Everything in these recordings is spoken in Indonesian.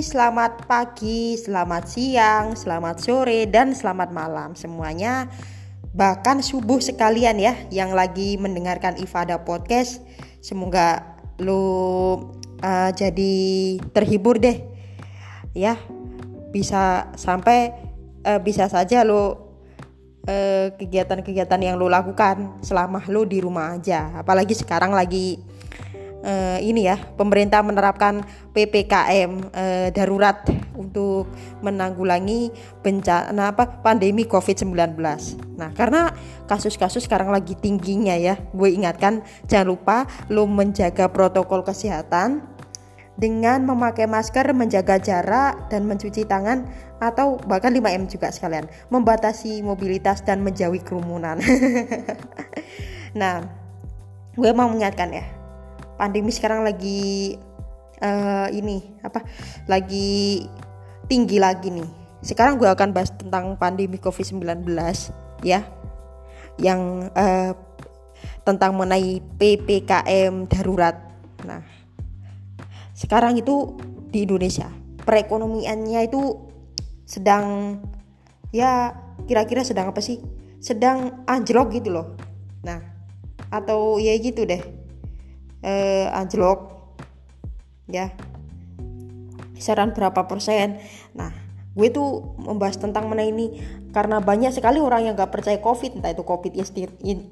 selamat pagi, selamat siang, selamat sore, dan selamat malam semuanya. Bahkan subuh sekalian ya yang lagi mendengarkan Ifada Podcast. Semoga lo uh, jadi terhibur deh. Ya, bisa sampai uh, bisa saja lo kegiatan kegiatan-kegiatan yang lo lakukan selama lo di rumah aja. Apalagi sekarang lagi uh, ini ya pemerintah menerapkan ppkm uh, darurat untuk menanggulangi bencana apa pandemi covid-19. Nah karena kasus-kasus sekarang lagi tingginya ya, gue ingatkan jangan lupa lo menjaga protokol kesehatan dengan memakai masker, menjaga jarak dan mencuci tangan atau bahkan 5M juga sekalian, membatasi mobilitas dan menjauhi kerumunan. nah, gue mau mengingatkan ya, pandemi sekarang lagi uh, ini apa lagi tinggi lagi nih. Sekarang gue akan bahas tentang pandemi covid-19 ya. Yang uh, tentang mengenai ppkm darurat. Nah sekarang itu di Indonesia perekonomiannya itu sedang ya kira-kira sedang apa sih? Sedang anjlok gitu loh. Nah atau ya gitu deh eh, anjlok ya. Kisaran berapa persen? Nah gue tuh membahas tentang mana ini. Karena banyak sekali orang yang gak percaya covid entah itu covid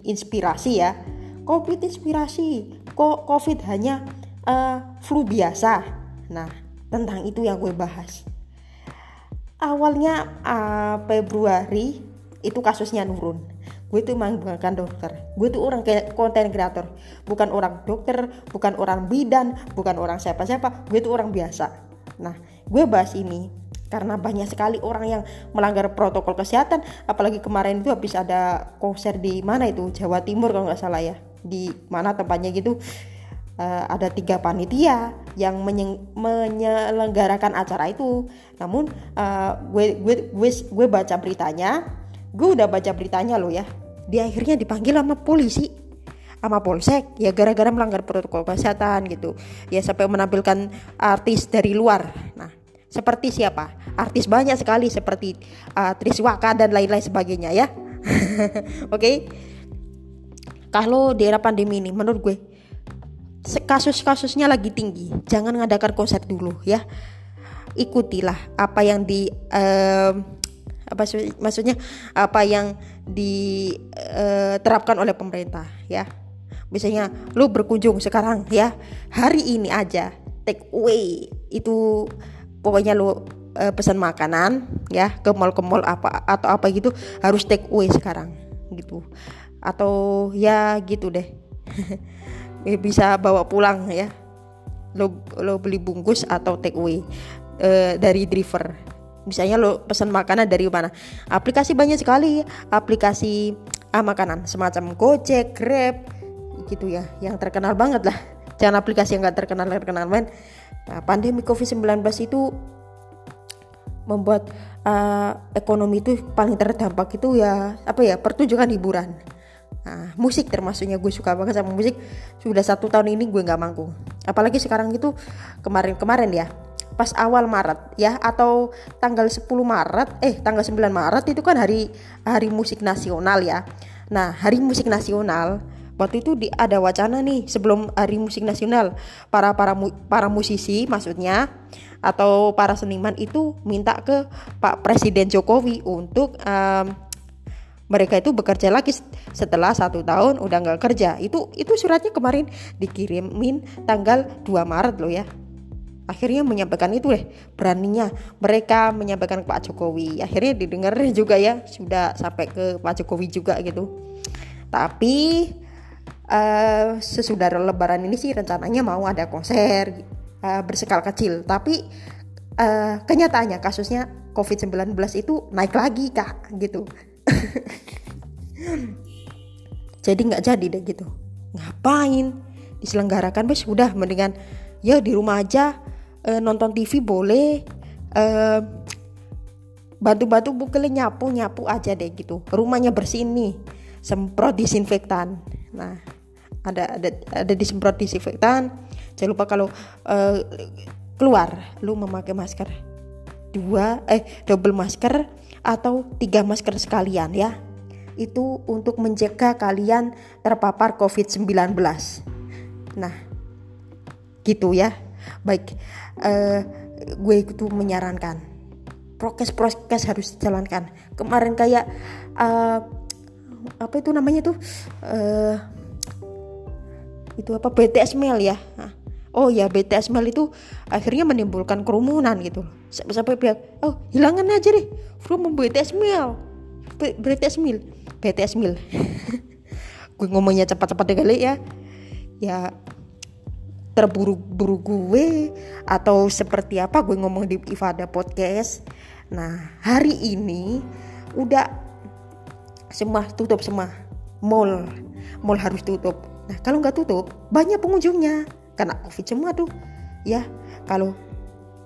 inspirasi ya. Covid inspirasi kok covid hanya uh, flu biasa. Nah tentang itu yang gue bahas. Awalnya uh, Februari itu kasusnya nurun gue tuh emang bukan dokter. Gue tuh orang kayak konten kreator. Bukan orang dokter bukan orang bidan bukan orang siapa-siapa. Gue tuh orang biasa. Nah gue bahas ini karena banyak sekali orang yang melanggar protokol kesehatan. Apalagi kemarin itu habis ada konser di mana itu? Jawa Timur kalau nggak salah ya. Di mana tempatnya gitu? Uh, ada tiga panitia yang menyelenggarakan acara itu. Namun uh, gue gue gue gue baca beritanya gue udah baca beritanya loh ya. Dia akhirnya dipanggil sama polisi. Sama polsek ya gara-gara melanggar protokol kesehatan gitu. Ya sampai menampilkan artis dari luar. Nah seperti siapa? Artis banyak sekali seperti uh, Triswaka dan lain-lain sebagainya ya. Oke? Okay? kalau di era pandemi ini menurut gue kasus-kasusnya lagi tinggi. Jangan ngadakan konser dulu ya. Ikutilah apa yang di uh, apa maksudnya apa yang diterapkan eh, oleh pemerintah ya. Misalnya lu berkunjung sekarang ya. Hari ini aja take away itu pokoknya lu uh, pesan makanan ya ke mall ke mall apa atau apa gitu harus take away sekarang gitu. Atau ya gitu deh. Bisa bawa pulang ya. Lo lo beli bungkus atau take away uh, dari driver misalnya lo pesan makanan dari mana? Aplikasi banyak sekali. Aplikasi ah, makanan. Semacam Gojek Grab gitu ya. Yang terkenal banget lah. Jangan aplikasi yang gak terkenal terkenal men. Nah, pandemi COVID-19 itu membuat uh, ekonomi itu paling terdampak itu ya apa ya pertunjukan hiburan. Nah, musik termasuknya gue suka banget sama musik. Sudah satu tahun ini gue nggak manggung. Apalagi sekarang itu kemarin-kemarin ya pas awal Maret ya atau tanggal 10 Maret eh tanggal 9 Maret itu kan hari hari musik nasional ya. Nah, hari musik nasional waktu itu di, ada wacana nih sebelum hari musik nasional. Para para para musisi maksudnya atau para seniman itu minta ke Pak Presiden Jokowi untuk um, mereka itu bekerja lagi setelah satu tahun udah nggak kerja. Itu itu suratnya kemarin dikirimin tanggal 2 Maret loh ya akhirnya menyampaikan itu deh beraninya. Mereka menyampaikan ke Pak Jokowi. Akhirnya didengar juga ya sudah sampai ke Pak Jokowi juga gitu. Tapi uh, sesudah lebaran ini sih rencananya mau ada konser uh, berskala kecil. Tapi uh, kenyataannya kasusnya COVID-19 itu naik lagi kak gitu. Jadi nggak jadi deh gitu. Ngapain? Diselenggarakan wes udah mendingan ya di rumah aja uh, nonton TV boleh. Uh, bantu-bantu bukelin nyapu nyapu aja deh gitu. Rumahnya bersih nih semprot disinfektan. Nah ada ada ada disemprot disinfektan. Jangan lupa kalau uh, keluar lu memakai masker. Dua eh double masker atau tiga masker sekalian ya. Itu untuk mencegah kalian terpapar COVID-19 nah gitu ya baik uh, gue itu menyarankan. Prokes-prokes harus dijalankan. Kemarin kayak uh, apa itu namanya tuh? Uh, itu apa? BTS mail ya? Oh ya BTS mail itu akhirnya menimbulkan kerumunan gitu sampai sampai pihak oh hilangkan aja deh from BTS mail BTS mail BTS mail gue ngomongnya cepat-cepat kali ya. Ya terburu-buru gue atau seperti apa gue ngomong di Ifada podcast. Nah hari ini udah semua tutup semua mall. Mall harus tutup. Nah kalau nggak tutup banyak pengunjungnya. Karena covid semua tuh ya. Kalau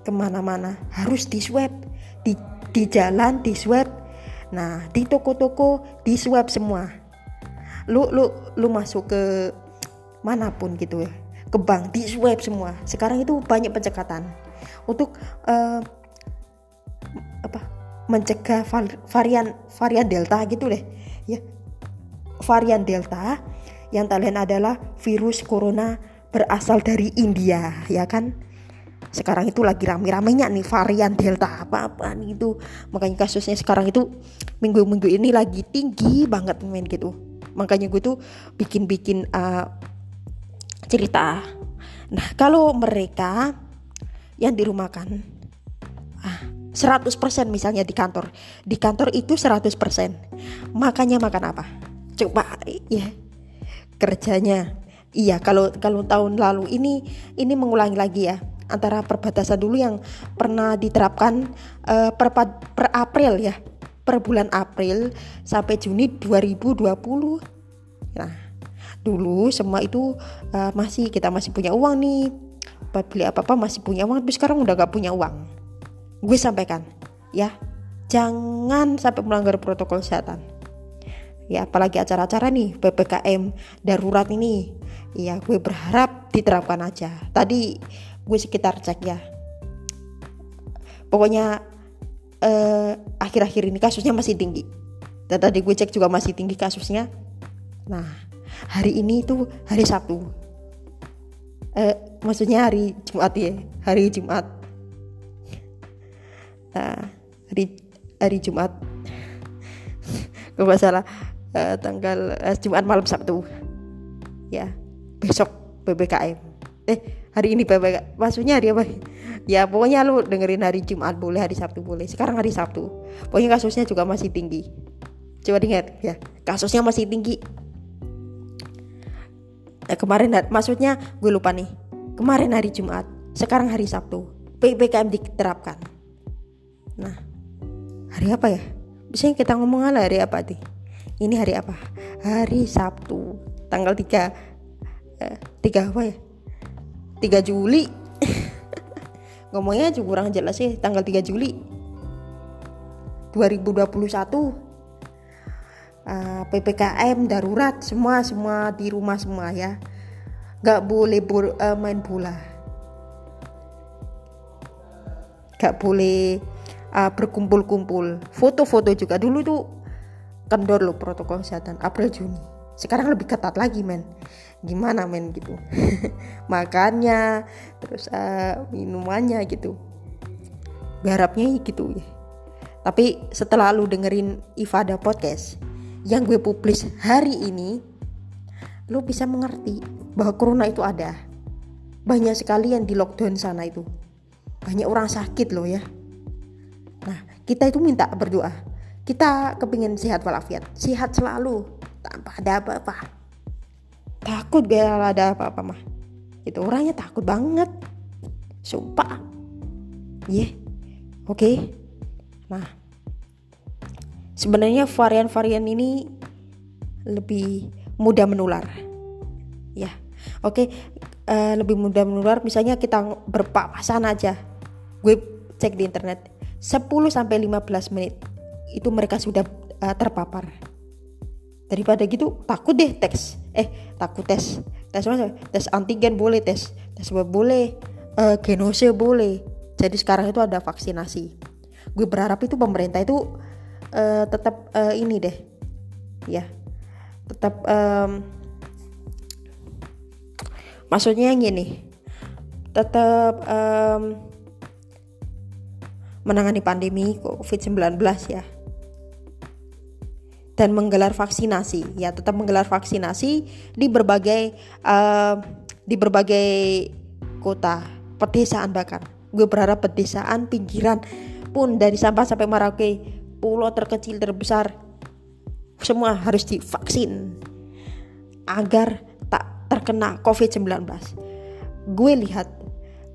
ke mana-mana harus di swab di di jalan di swab nah di toko-toko di swab semua. Lu lu lu masuk ke mana pun gitu ya ke bank di swab semua. Sekarang itu banyak pencekatan untuk uh, apa mencegah varian varian delta gitu deh. Ya varian delta yang kalian adalah virus corona berasal dari India ya kan? Sekarang itu lagi rame-ramenya nih varian delta apa-apa nih itu. Makanya kasusnya sekarang itu minggu-minggu ini lagi tinggi banget main gitu. Makanya gue tuh bikin-bikin uh, cerita. Nah, kalau mereka yang dirumahkan ah, 100% misalnya di kantor. Di kantor itu 100%. Makanya makan apa? Coba ya. Kerjanya. Iya, kalau kalau tahun lalu ini ini mengulangi lagi ya antara perbatasan dulu yang pernah diterapkan uh, per, per April ya per bulan April sampai Juni 2020 nah dulu semua itu uh, masih kita masih punya uang nih. Buat beli apa apa masih punya uang tapi sekarang udah gak punya uang. Gue sampaikan ya. Jangan sampai melanggar protokol kesehatan. Ya apalagi acara-acara nih ppkm darurat ini. Ya gue berharap diterapkan aja. Tadi gue sekitar cek ya. Pokoknya eh, akhir-akhir ini kasusnya masih tinggi. Dan tadi gue cek juga masih tinggi kasusnya. Nah hari ini itu hari Sabtu. Eh, maksudnya hari Jumat ya hari Jumat. Nah hari hari Jumat. Gak salah eh, tanggal eh, Jumat malam Sabtu. Ya besok PPKM eh hari ini PPKM maksudnya hari apa? Ya pokoknya lu dengerin hari Jumat boleh hari Sabtu boleh. Sekarang hari Sabtu. Pokoknya kasusnya juga masih tinggi. Coba diingat ya kasusnya masih tinggi eh, kemarin maksudnya gue lupa nih. Kemarin hari Jumat sekarang hari Sabtu PPKM diterapkan. Nah hari apa ya? Biasanya kita ngomong hari apa nih? Ini hari apa? Hari Sabtu tanggal 3 eh, 3 apa ya? 3 Juli. Ngomongnya juga kurang jelas sih tanggal 3 Juli. 2021 uh, ppkm darurat semua semua di rumah semua ya nggak boleh bur, uh, main bola. Nggak boleh uh, berkumpul-kumpul. Foto-foto juga. Dulu tuh kendor loh protokol kesehatan April Juni. Sekarang lebih ketat lagi men. Gimana men gitu. Makannya terus uh, minumannya gitu. Berharapnya gitu ya. Tapi setelah lu dengerin Ifada podcast yang gue publis hari ini lo bisa mengerti bahwa corona itu ada. Banyak sekali yang di lockdown sana itu. Banyak orang sakit loh ya. Nah kita itu minta berdoa. Kita kepingin sehat walafiat. Sehat selalu. Tanpa ada apa-apa. Takut gak ada apa-apa mah. Itu orangnya takut banget. Sumpah. Iya. Yeah. oke. Okay. nah sebenarnya varian-varian ini lebih mudah menular. Ya oke uh, lebih mudah menular misalnya kita berpapasan aja. Gue cek di internet 10 sampai 15 menit itu mereka sudah uh, terpapar. Daripada gitu takut deh tes. Eh takut tes. Tes mana tes antigen boleh tes. Tes boleh uh, genose boleh. Jadi sekarang itu ada vaksinasi. Gue berharap itu pemerintah itu uh, tetap uh, ini deh. Ya tetap um, maksudnya gini tetap um, menangani pandemi COVID-19 ya. Dan menggelar vaksinasi ya tetap menggelar vaksinasi di berbagai uh, di berbagai kota pedesaan bahkan. Gue berharap pedesaan pinggiran pun dari Sabah sampai Merauke pulau terkecil terbesar semua harus divaksin agar terkena COVID-19 gue lihat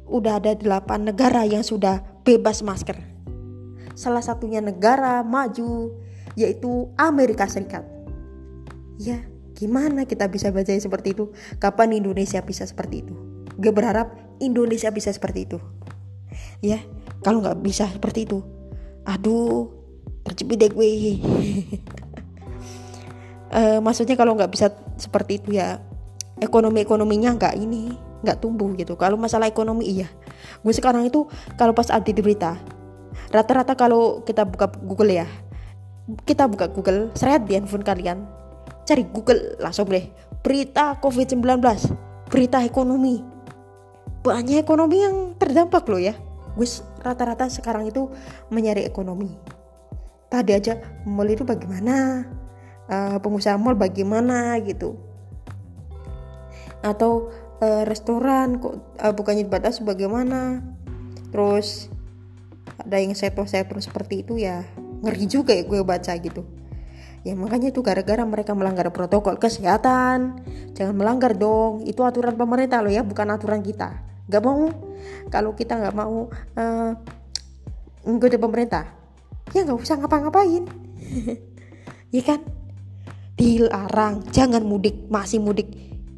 udah ada 8 negara yang sudah bebas masker. Salah satunya negara maju yaitu Amerika Serikat. Ya gimana kita bisa baca seperti itu? Kapan Indonesia bisa seperti itu? Gue berharap Indonesia bisa seperti itu. Ya kalau nggak bisa seperti itu aduh terjepit deh gue. Uh, maksudnya kalau nggak bisa seperti itu ya ekonomi ekonominya nggak ini nggak tumbuh gitu. Kalau masalah ekonomi iya. Gue sekarang itu kalau pas di berita rata-rata kalau kita buka Google ya kita buka Google seret di handphone kalian cari Google langsung deh. Berita COVID-19 berita ekonomi. Banyak ekonomi yang terdampak loh ya. Gus rata-rata sekarang itu mencari ekonomi. Tadi aja mall itu bagaimana? Uh, pengusaha mall bagaimana gitu atau uh, restoran kok uh, bukannya dibatasi bagaimana? Terus ada yang seto-seto seperti itu ya ngeri juga ya gue baca gitu. Ya makanya itu gara-gara mereka melanggar protokol kesehatan. Jangan melanggar dong itu aturan pemerintah loh ya bukan aturan kita. Nggak mau kalau kita nggak mau uh, ngikuti pemerintah ya nggak usah ngapa-ngapain. Ya kan? Dilarang jangan mudik masih mudik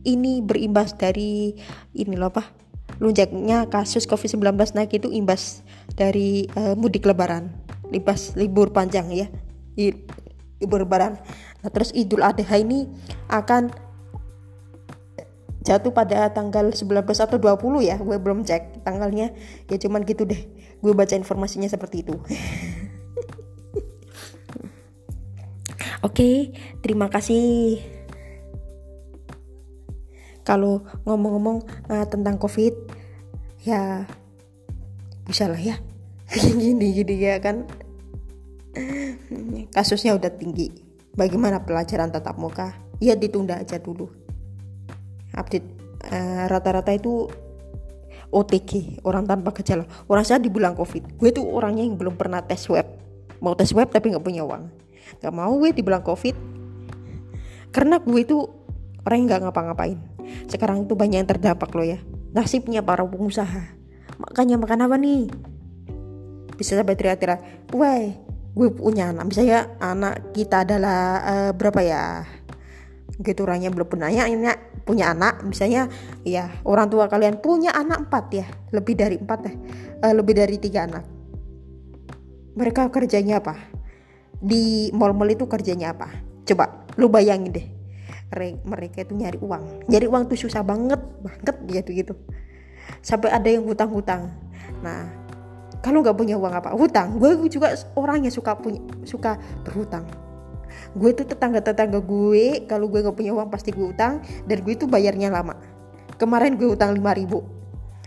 ini berimbas dari ini loh apa lunjaknya kasus covid-19 naik itu imbas dari uh, mudik lebaran libas libur panjang ya libur lebaran. Nah terus idul adha ini akan jatuh pada tanggal 19 atau 20 ya gue belum cek tanggalnya. Ya cuman gitu deh gue baca informasinya seperti itu. Oke terima kasih kalau ngomong-ngomong uh, tentang covid ya bisa lah ya. Gini gini ya kan. Kasusnya udah tinggi. Bagaimana pelajaran tatap muka? Ya ditunda aja dulu. Update uh, rata-rata itu OTG orang tanpa gejala. Orang saya dibilang covid. Gue tuh orangnya yang belum pernah tes web. Mau tes web tapi nggak punya uang. Nggak mau gue dibilang covid. Karena gue itu orang yang nggak ngapa-ngapain sekarang itu banyak yang terdampak loh ya. Nasibnya para pengusaha. Makanya makan apa nih? Bisa sampai teriak-teriak wah gue punya anak. Misalnya anak kita adalah uh, berapa ya? Gitu orangnya belum punya punya anak. Misalnya ya orang tua kalian punya anak empat ya lebih dari empat ya uh, lebih dari tiga anak. Mereka kerjanya apa? Di mall-mall itu kerjanya apa? Coba lu bayangin deh mereka itu nyari uang. Nyari uang tuh susah banget banget gitu gitu. Sampai ada yang hutang-hutang. Nah kalau nggak punya uang apa? Hutang. Gue juga orangnya suka punya suka berhutang. Gue tuh tetangga-tetangga gue kalau gue nggak punya uang pasti gue utang dan gue itu bayarnya lama. Kemarin gue utang 5 ribu.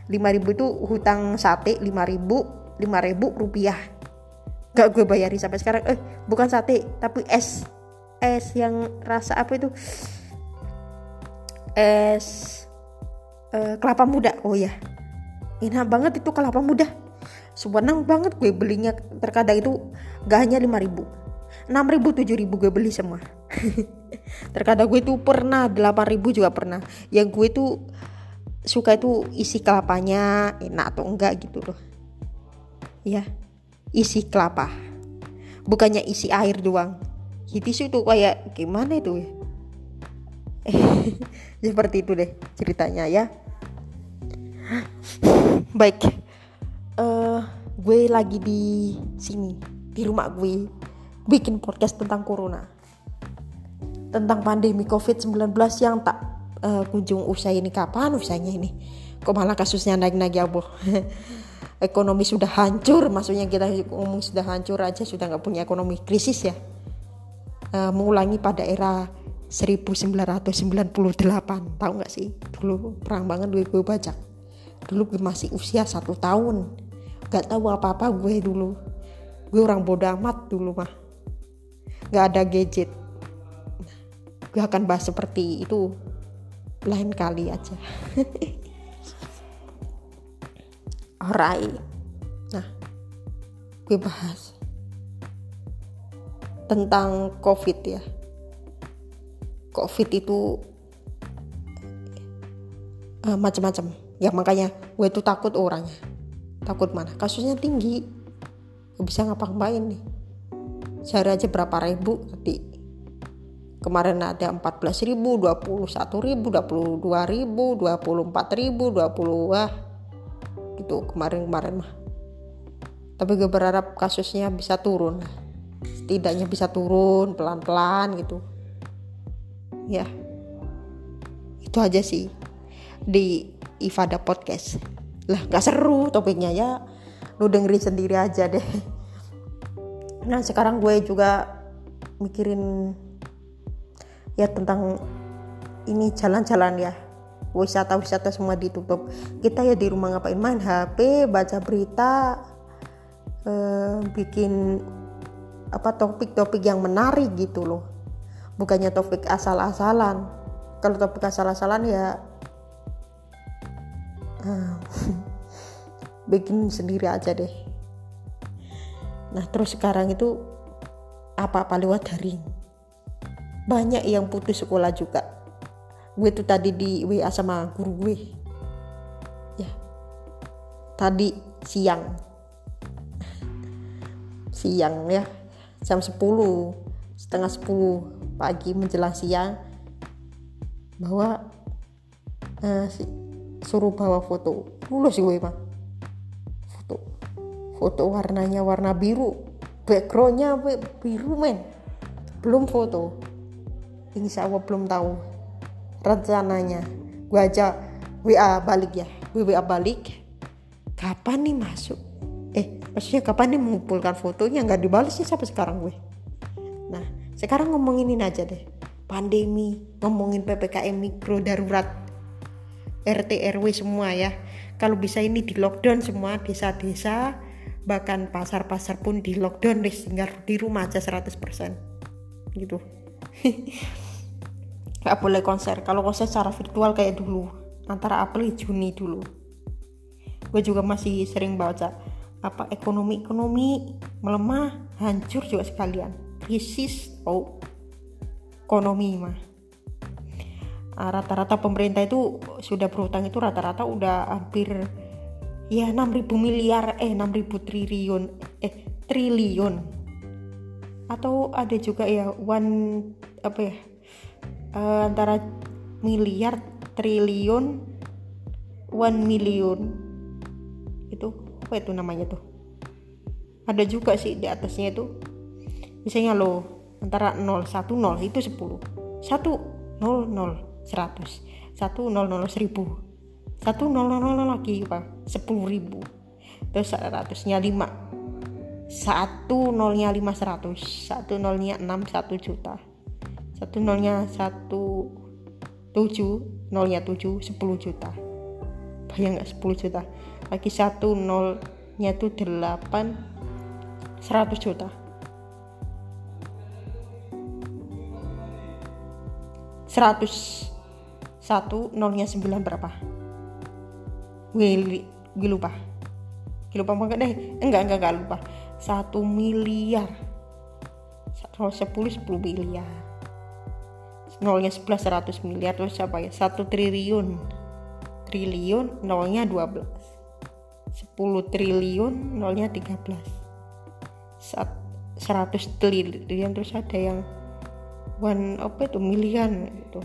5 ribu itu hutang sate 5 ribu 5 ribu rupiah. Gak gue bayarin sampai sekarang. Eh bukan sate tapi es es yang rasa apa itu? Es eh, kelapa muda. Oh ya enak banget itu kelapa muda. Senang banget gue belinya. Terkadang itu gak hanya 5 ribu. 6 ribu 7 ribu gue beli semua. Terkadang gue tuh pernah 8 ribu juga pernah. Yang gue tuh suka itu isi kelapanya enak atau enggak gitu loh. Ya isi kelapa. Bukannya isi air doang hitis itu kayak gimana itu? Ya seperti itu deh ceritanya ya. Baik. Uh, gue lagi di sini di rumah gue bikin podcast tentang corona. Tentang pandemi covid-19 yang tak uh, kunjung usai ini. Kapan usainya ini? Kok malah kasusnya naik-naik ya boh? Ekonomi sudah hancur maksudnya kita ngomong sudah hancur aja sudah nggak punya ekonomi krisis ya uh, mengulangi pada era 1998 tahu nggak sih? Dulu perang banget gue gue baca dulu gue masih usia satu tahun. Nggak tahu apa apa gue dulu. Gue orang bodoh amat dulu mah. Nggak ada gadget. Gue akan bahas seperti itu. Lain kali aja. Alright. Nah, gue bahas tentang COVID ya. COVID itu uh, macam-macam. Ya makanya gue tuh takut orangnya. Takut mana? Kasusnya tinggi. Gak bisa ngapa-ngapain nih. Sehari aja berapa ribu tadi. Kemarin ada 14 ribu, 21 ribu, 22 ribu, 24 ribu, 20 wah gitu kemarin-kemarin mah tapi gue berharap kasusnya bisa turun setidaknya bisa turun pelan-pelan gitu. Ya. Itu aja sih di Ifada Podcast. Lah gak seru topiknya ya. Lu dengerin sendiri aja deh. Nah sekarang gue juga mikirin ya tentang ini jalan-jalan ya. Wisata-wisata semua ditutup kita ya di rumah ngapain? Main HP baca berita eh, bikin apa topik-topik yang menarik gitu loh. Bukannya topik asal-asalan. Kalau topik asal-asalan ya bikin sendiri aja deh. Nah terus sekarang itu apa-apa lewat daring banyak yang putus sekolah juga. Gue tuh tadi di WA sama guru gue. Ya. Tadi siang. Siang ya jam 10 setengah 10 pagi menjelang siang bahwa uh, si, suruh bawa foto. Lulus gue mah foto. Foto warnanya warna biru. Backgroundnya biru men. Belum foto. Insya Allah belum tahu rencananya. Gue aja WA balik ya. WA balik. Kapan nih masuk? eh maksudnya kapan nih mengumpulkan fotonya? Nggak dibalasnya sampai sekarang gue. Nah sekarang ngomongin ini aja deh. Pandemi ngomongin PPKM mikro darurat. RT RW semua ya. Kalau bisa ini di lockdown semua desa-desa bahkan pasar-pasar pun di lockdown deh sehingga di rumah aja 100% gitu. Nggak boleh konser. Kalau konser secara virtual kayak dulu antara April Juni dulu. Gue juga masih sering baca apa ekonomi ekonomi melemah hancur juga sekalian. Krisis oh ekonomi mah. Ah, rata-rata pemerintah itu sudah berutang itu rata-rata udah hampir ya 6000 miliar eh 6000 triliun eh triliun. Atau ada juga ya one apa ya uh, antara miliar triliun one million apa itu namanya tuh? Ada juga sih di atasnya itu. Misalnya lo antara 0 1 0 itu 10 1 0 0 100 1 0 0 1000 1 0 0 0 lagi pak. 10 ribu. Terus 100 nya 5 satu nolnya 500 satu nolnya 6 1 juta. Satu nolnya satu tujuh. Nolnya tujuh sepuluh juta. Bayang nggak sepuluh juta lagi satu nolnya itu delapan seratus juta. Seratus satu nolnya sembilan berapa? Gue, gue lupa. Gue lupa banget deh. Enggak enggak enggak lupa. Satu miliar. Sepuluh sepuluh miliar. Nolnya 11 100 miliar. Terus siapa ya? 1 triliun. Triliun nolnya 12 10 triliun nolnya 13 100 triliun terus ada yang one apa itu milian gitu.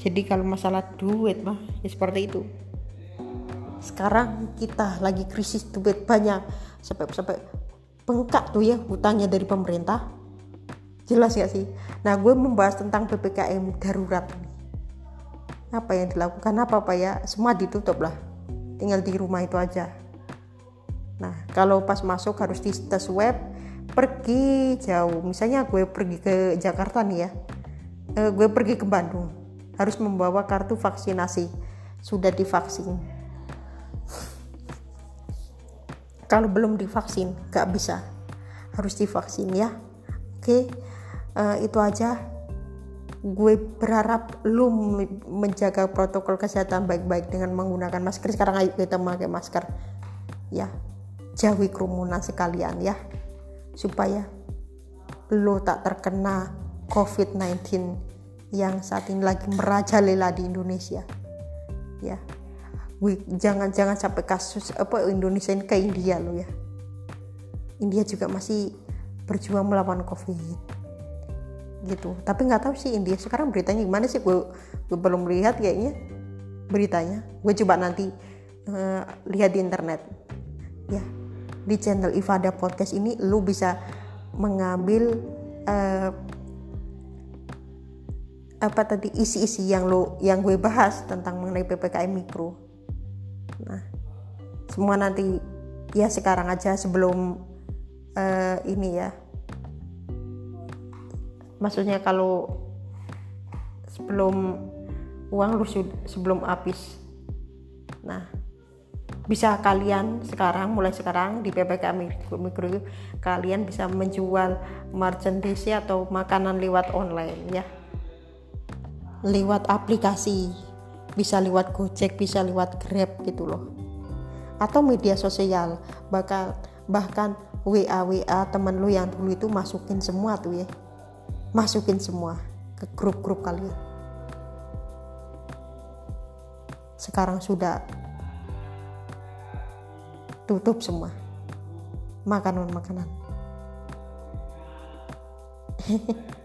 Jadi kalau masalah duit mah ya seperti itu. Sekarang kita lagi krisis duit banyak sampai sampai bengkak tuh ya hutangnya dari pemerintah. Jelas gak sih? Nah gue membahas tentang ppkm darurat apa yang dilakukan? Apa apa ya? Semua ditutup lah tinggal di rumah itu aja. Nah kalau pas masuk harus di tes web pergi jauh. Misalnya gue pergi ke Jakarta nih ya. Eh, gue pergi ke Bandung. Harus membawa kartu vaksinasi. Sudah divaksin. Kalau belum divaksin gak bisa. Harus divaksin ya. Oke uh, itu aja gue berharap lu menjaga protokol kesehatan baik-baik dengan menggunakan masker. Sekarang ayo kita memakai masker. Ya jauhi kerumunan sekalian ya. Supaya lo tak terkena COVID-19 yang saat ini lagi merajalela di Indonesia. Ya gue jangan jangan sampai kasus apa Indonesia ini kayak India lo ya. India juga masih berjuang melawan COVID gitu. Tapi nggak tahu sih India. Sekarang beritanya gimana sih? Gue, gue belum lihat kayaknya beritanya. Gue coba nanti uh, lihat di internet. Ya di channel Ifada Podcast ini lu bisa mengambil uh, apa tadi isi-isi yang lo yang gue bahas tentang mengenai ppkm mikro. Nah semua nanti ya sekarang aja sebelum uh, ini ya maksudnya kalau sebelum uang lu sebelum habis. Nah bisa kalian sekarang mulai sekarang di PPKM mikro kalian bisa menjual merchandise atau makanan lewat online ya. Lewat aplikasi. Bisa lewat Gojek bisa lewat Grab gitu loh. Atau media sosial. Bahkan bahkan WA WA temen lu yang dulu itu masukin semua tuh ya masukin semua ke grup-grup kalian. Sekarang sudah tutup semua makanan-makanan.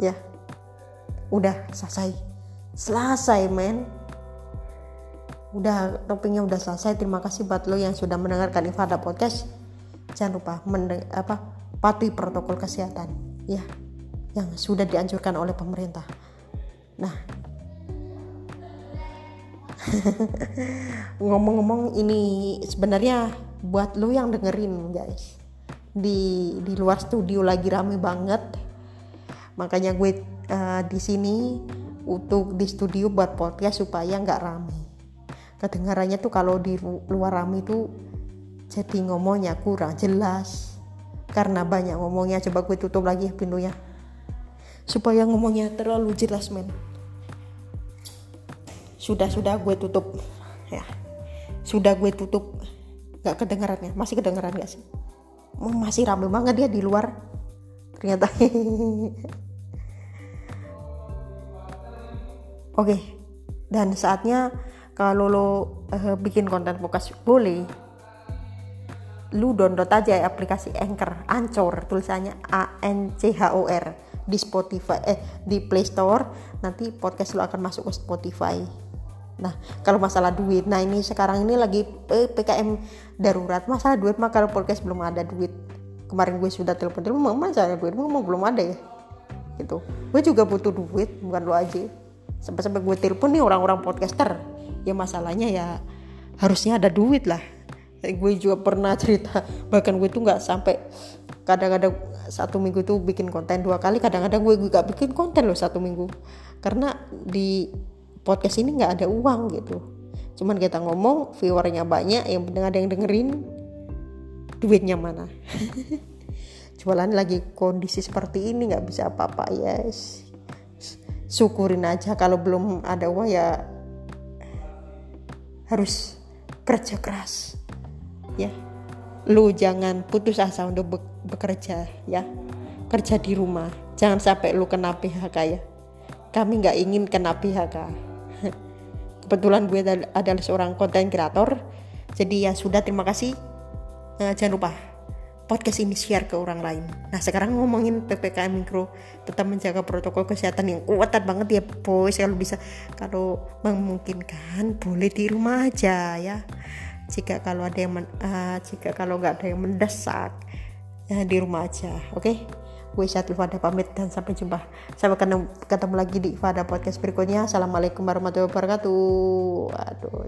Ya udah selesai. Selesai men. Udah topiknya udah selesai. Terima kasih buat lo yang sudah mendengarkan Ifada Podcast. Jangan lupa apa patuhi protokol kesehatan. Ya yang sudah dianjurkan oleh pemerintah. Nah. Ngomong-ngomong ini sebenarnya buat lo yang dengerin guys. Di di luar studio lagi rame banget. Makanya gue uh, di sini untuk di studio buat podcast supaya nggak rame. Kedengarannya tuh kalau di luar rame itu jadi ngomongnya kurang jelas karena banyak ngomongnya coba gue tutup lagi pintunya. Supaya ngomongnya terlalu jelas men. Sudah sudah gue tutup. Ya. Sudah gue tutup. Nggak kedengarannya masih kedengaran gak sih? Masih rame banget dia di luar. Ternyata. Oke, okay. dan saatnya kalau lo uh, bikin konten podcast boleh, lu download aja aplikasi Anchor, Ancor tulisannya A N C H O R di Spotify eh di Play Store nanti podcast lo akan masuk ke Spotify. Nah, kalau masalah duit, nah ini sekarang ini lagi eh, PKM darurat. Masalah duit mah kalau podcast belum ada duit. Kemarin gue sudah telepon telepon, mana ada duit, mau belum ada ya. Gitu. Gue juga butuh duit, bukan lo aja sampai-sampai gue telepon nih orang-orang podcaster ya masalahnya ya harusnya ada duit lah gue juga pernah cerita bahkan gue tuh nggak sampai kadang-kadang satu minggu tuh bikin konten dua kali kadang-kadang gue gak bikin konten loh satu minggu. Karena di podcast ini nggak ada uang gitu. Cuman kita ngomong viewernya banyak yang penting ada yang dengerin. Duitnya mana? Jualan lagi kondisi seperti ini nggak bisa apa-apa ya yes. Syukurin aja kalau belum ada uang ya harus kerja keras ya. Lu jangan putus asa untuk bekerja ya. Kerja di rumah. Jangan sampai lu kena PHK ya. Kami nggak ingin kena PHK kebetulan gue adalah seorang konten kreator jadi ya sudah terima kasih. Uh, jangan lupa podcast ini share ke orang lain. Nah sekarang ngomongin ppkm mikro, tetap menjaga protokol kesehatan yang kuat banget ya boys kalau bisa. Kalau memungkinkan boleh di rumah aja ya. Jika kalau ada yang men, uh, jika kalau nggak ada yang mendesak ya, di rumah aja, oke? Okay? gue Syatul Fada pamit dan sampai jumpa sampai ketemu, ketemu lagi di Fada podcast berikutnya assalamualaikum warahmatullahi wabarakatuh aduh